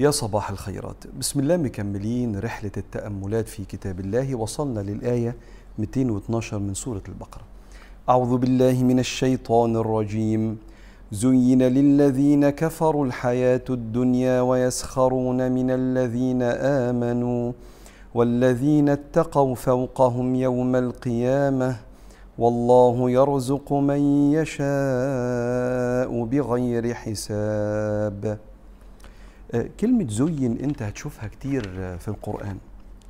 يا صباح الخيرات. بسم الله مكملين رحلة التأملات في كتاب الله وصلنا للآية 212 من سورة البقرة. أعوذ بالله من الشيطان الرجيم. زين للذين كفروا الحياة الدنيا ويسخرون من الذين آمنوا والذين اتقوا فوقهم يوم القيامة. والله يرزق من يشاء بغير حساب. كلمة زين أنت هتشوفها كتير آه، في القرآن.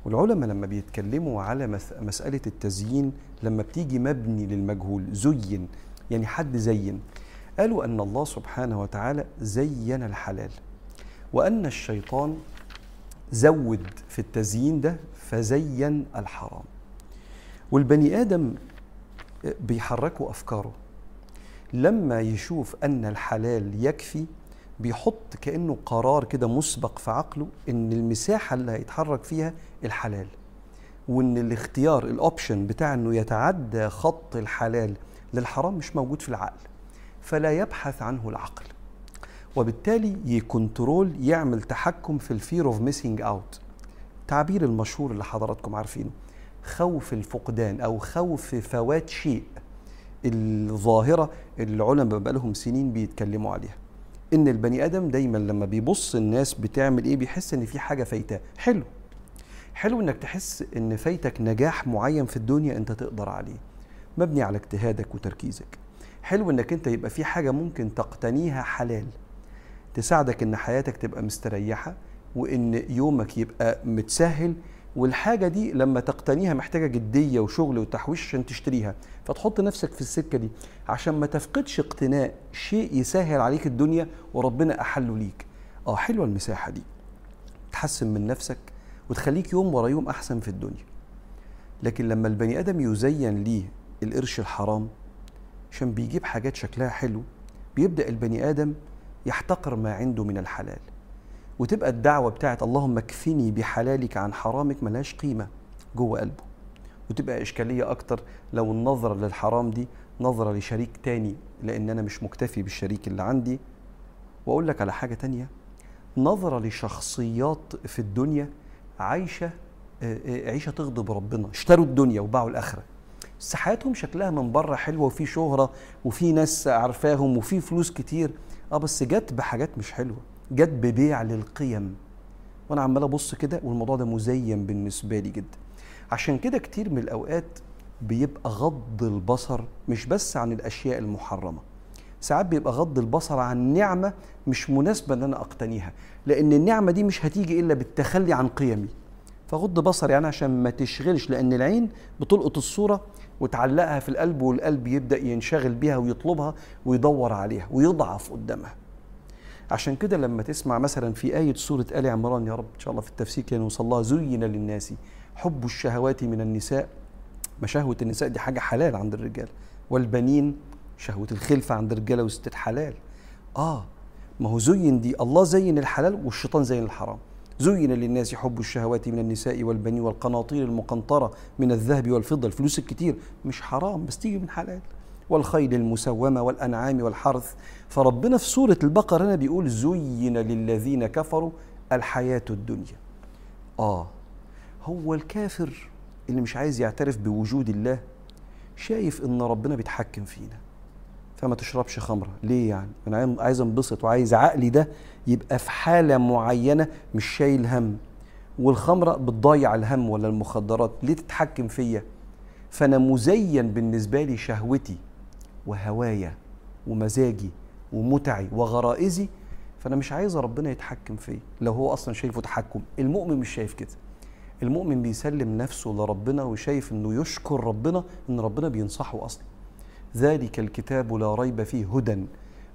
والعلماء لما بيتكلموا على مس- مسألة التزيين لما بتيجي مبني للمجهول زين يعني حد زين قالوا أن الله سبحانه وتعالى زين الحلال. وأن الشيطان زود في التزيين ده فزين الحرام. والبني آدم آه، بيحركوا أفكاره. لما يشوف أن الحلال يكفي بيحط كأنه قرار كده مسبق في عقله إن المساحة اللي هيتحرك فيها الحلال وإن الاختيار ال option بتاع إنه يتعدى خط الحلال للحرام مش موجود في العقل فلا يبحث عنه العقل وبالتالي ي control يعمل تحكم في ال fear of missing out التعبير المشهور اللي حضراتكم عارفينه خوف الفقدان أو خوف فوات شيء الظاهرة اللي العلماء بقالهم سنين بيتكلموا عليها. إن البني آدم دايما لما بيبص الناس بتعمل إيه؟ بيحس إن في حاجة فايتاه حلو. حلو إنك تحس إن فايتك نجاح معين في الدنيا أنت تقدر عليه. مبني على اجتهادك وتركيزك. حلو إنك أنت يبقى في حاجة ممكن تقتنيها حلال. تساعدك إن حياتك تبقى مستريحة وإن يومك يبقى متسهل والحاجة دي لما تقتنيها محتاجة جدية وشغل وتحويش عشان تشتريها. فتحط نفسك في السكة دي. عشان ما تفقدش اقتناء شيء يسهل عليك الدنيا وربنا أحله ليك. آه حلوة المساحة دي. تحسن من نفسك وتخليك يوم ورا يوم أحسن في الدنيا. لكن لما البني آدم يزين ليه القرش الحرام عشان بيجيب حاجات شكلها حلو بيبدأ البني آدم يحتقر ما عنده من الحلال. وتبقى الدعوة بتاعت اللهم اكفني بحلالك عن حرامك ملهاش قيمة جوه قلبه. وتبقى إشكالية أكتر لو النظرة للحرام دي نظرة لشريك تاني لأن أنا مش مكتفي بالشريك اللي عندي. وأقول لك على حاجة تانية نظرة لشخصيات في الدنيا عايشة آه، آه، عيشة تغضب ربنا اشتروا الدنيا وباعوا الآخرة. بس حياتهم شكلها من بره حلوة وفي شهرة وفي ناس عارفاهم وفي فلوس كتير. آه بس جت بحاجات مش حلوة. جت ببيع للقيم. وأنا عمال أبص كده والموضوع ده مزين بالنسبة لي جدا. عشان كده كتير من الأوقات بيبقى غض البصر مش بس عن الأشياء المحرمة. ساعات بيبقى غض البصر عن نعمة مش مناسبة إن أنا أقتنيها. لأن النعمة دي مش هتيجي إلا بالتخلي عن قيمي. فغض بصري يعني عشان ما تشغلش لأن العين بتلقط الصورة وتعلقها في القلب والقلب يبدأ ينشغل بيها ويطلبها ويدور عليها ويضعف قدامها. عشان كده لما تسمع مثلا في آية سورة آل عمران يا رب إن شاء الله في التفسير كده نوصل لها زين للناس حب الشهوات من النساء. ما شهوة النساء دي حاجة حلال عند الرجال والبنين شهوة الخلفة عند الرجالة والستات حلال. آه ما هو زين دي الله زين الحلال والشيطان زين الحرام. زين للناس حب الشهوات من النساء والبنين والقناطير المقنطرة من الذهب والفضة الفلوس الكتير مش حرام بس تيجي من حلال. والخيل المسومة والأنعام والحرث. فربنا في سورة البقرة هنا بيقول زين للذين كفروا الحياة الدنيا. آه هو الكافر اللي مش عايز يعترف بوجود الله شايف إن ربنا بيتحكم فينا. فما تشربش خمرة. ليه يعني؟ أنا عايز أنبسط وعايز عقلي ده يبقى في حالة معينة مش شايل هم. والخمرة بتضيع الهم ولا المخدرات. ليه تتحكم فيا؟ فأنا مزين بالنسبة لي شهوتي. وهوايا ومزاجي ومتعي وغرائزي فأنا مش عايز ربنا يتحكم فيا. لو هو أصلا شايفه تحكم. المؤمن مش شايف كده. المؤمن بيسلم نفسه لربنا وشايف إنه يشكر ربنا إن ربنا بينصحه أصلا. ذلك الكتاب لا ريب فيه هدى.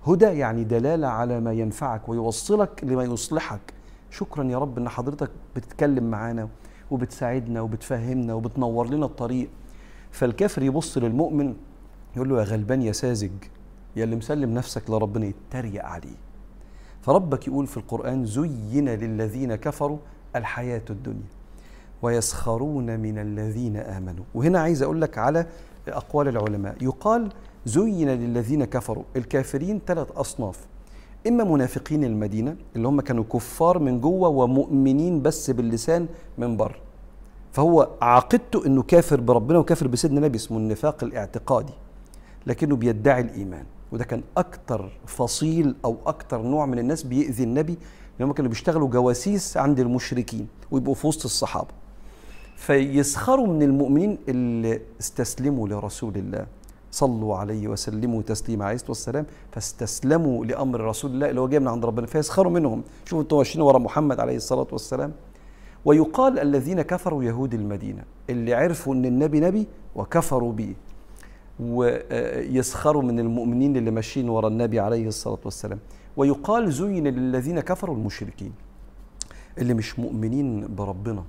هدى يعني دلالة على ما ينفعك ويوصلك لما يصلحك. شكرا يا رب إن حضرتك بتتكلم معانا وبتساعدنا وبتفهمنا وبتنور لنا الطريق. فالكافر يبص للمؤمن يقول له يا غلبان يا ساذج يا اللي مسلم نفسك لربنا يتريق عليه. فربك يقول في القرآن زين للذين كفروا الحياة الدنيا ويسخرون من الذين آمنوا. وهنا عايز أقول لك على أقوال العلماء. يقال زين للذين كفروا. الكافرين ثلاث أصناف. إما منافقين المدينة اللي هم كانوا كفار من جوة ومؤمنين بس باللسان من بره فهو عقيدته إنه كافر بربنا وكافر بسيدنا النبي اسمه النفاق الاعتقادي. لكنه بيدعي الإيمان. وده كان أكتر فصيل أو أكتر نوع من الناس بيأذي النبي هم كانوا بيشتغلوا جواسيس عند المشركين ويبقوا في وسط الصحابة. فيسخروا من المؤمنين اللي استسلموا لرسول الله. صلوا عليه وسلموا تسليما. عليه الصلاة والسلام فاستسلموا لأمر رسول الله اللي هو جاي من عند ربنا. فيسخروا منهم. شوفوا أنتوا ماشيين ورا محمد عليه الصلاة والسلام. ويقال الذين كفروا يهود المدينة اللي عرفوا إن النبي نبي وكفروا به. ويسخروا من المؤمنين اللي ماشيين ورا النبي عليه الصلاة والسلام. ويقال زين للذين كفروا المشركين اللي مش مؤمنين بربنا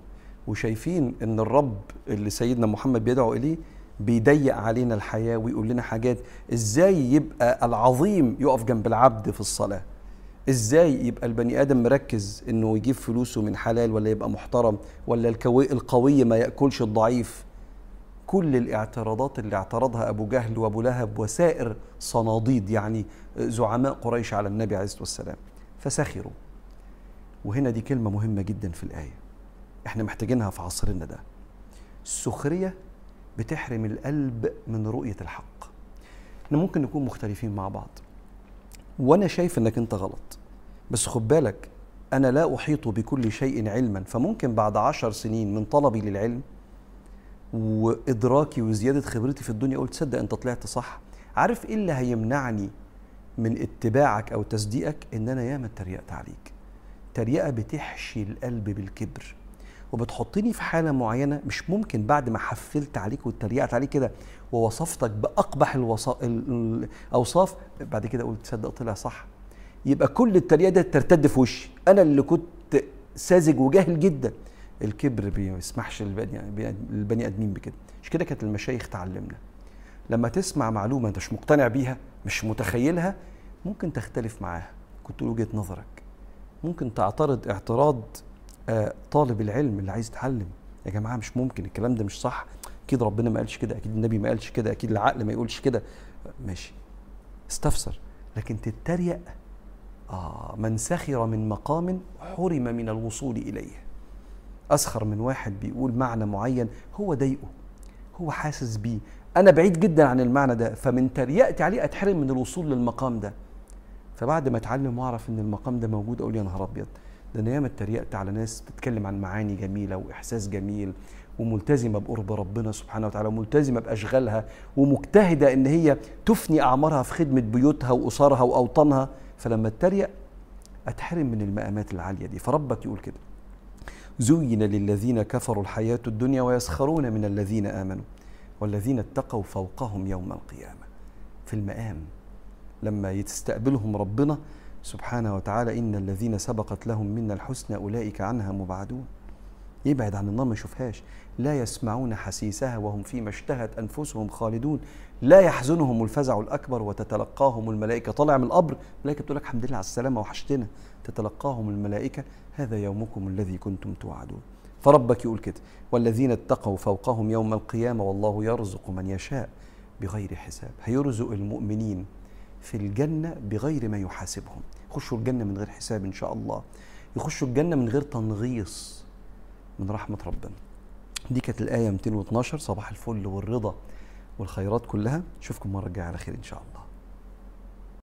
وشايفين إن الرب اللي سيدنا محمد بيدعو إليه بيضيق علينا الحياة ويقول لنا حاجات. إزاي يبقى العظيم يقف جنب العبد في الصلاة؟ إزاي يبقى البني آدم مركز إنه يجيب فلوسه من حلال ولا يبقى محترم ولا القوي ما يأكلش الضعيف؟ كل الاعتراضات اللي اعترضها أبو جهل وأبو لهب وسائر صناديد يعني زعماء قريش على النبي عليه الصلاة والسلام فسخروا. وهنا دي كلمة مهمة جدا في الآية. إحنا محتاجينها في عصرنا ده. السخرية بتحرم القلب من رؤية الحق. إحنا ممكن نكون مختلفين مع بعض. وأنا شايف إنك أنت غلط. بس خد بالك أنا لا أحيط بكل شيء علما. فممكن بعد عشر سنين من طلبي للعلم وإدراكي وزيادة خبرتي في الدنيا قلت تصدق أنت طلعت صح. عارف إيه اللي هيمنعني من اتباعك أو تصديقك؟ إن أنا ياما اتريقت عليك. تريقة بتحشي القلب بالكبر. وبتحطني في حالة معينة مش ممكن بعد ما حفلت عليك واتريقت عليك كده ووصفتك بأقبح الوصا... الأوصاف بعد كده قلت تصدق طلع صح. يبقى كل التريقة دي ترتد في وشي. أنا اللي كنت ساذج وجاهل جدا. الكبر بيسمحش للبني آدمين بكده. مش كده كانت المشايخ تعلمنا. لما تسمع معلومة انت مش مقتنع بيها مش متخيلها ممكن تختلف معاها. كنت وجهة نظرك. ممكن تعترض اعتراض طالب العلم اللي عايز يتعلم. يا جماعة مش ممكن الكلام ده مش صح. أكيد ربنا ما قالش كده أكيد النبي ما قالش كده أكيد العقل ما يقولش كده. ماشي. استفسر. لكن تتريق آه من سخر من مقام حرم من الوصول إليه. أسخر من واحد بيقول معنى معين هو ضايقه هو حاسس بيه. أنا بعيد جدا عن المعنى ده فمن تريقتي عليه أتحرم من الوصول للمقام ده. فبعد ما أتعلم وأعرف إن المقام ده موجود أقول يا نهار أبيض ده أنا ياما اتريقت على ناس بتتكلم عن معاني جميلة وإحساس جميل وملتزمة بقرب ربنا سبحانه وتعالى وملتزمة بأشغالها ومجتهدة إن هي تفني أعمارها في خدمة بيوتها وأسرها وأوطانها. فلما أتريق أتحرم من المقامات العالية دي. فربك يقول كده. زين للذين كفروا الحياة الدنيا ويسخرون من الذين آمنوا والذين اتقوا فوقهم يوم القيامة. في المقام لما يستقبلهم ربنا سبحانه وتعالى إن الذين سبقت لهم منا الحسنى أولئك عنها مبعدون. يبعد عن النار ما يشوفهاش. لا يسمعون حسيسها وهم فيما اشتهت أنفسهم خالدون. لا يحزنهم الفزع الأكبر وتتلقاهم الملائكة. طالع من القبر الملائكة بتقول لك الحمد لله على السلامة وحشتنا. تتلقاهم الملائكة هذا يومكم الذي كنتم توعدون. فربك يقول كده والذين اتقوا فوقهم يوم القيامة والله يرزق من يشاء بغير حساب. هيرزق المؤمنين في الجنة بغير ما يحاسبهم. يخشوا الجنة من غير حساب إن شاء الله. يخشوا الجنة من غير تنغيص. من رحمة ربنا. دي كانت الآية 212 صباح الفل والرضا والخيرات كلها. نشوفكم مرة الجاية على خير إن شاء الله.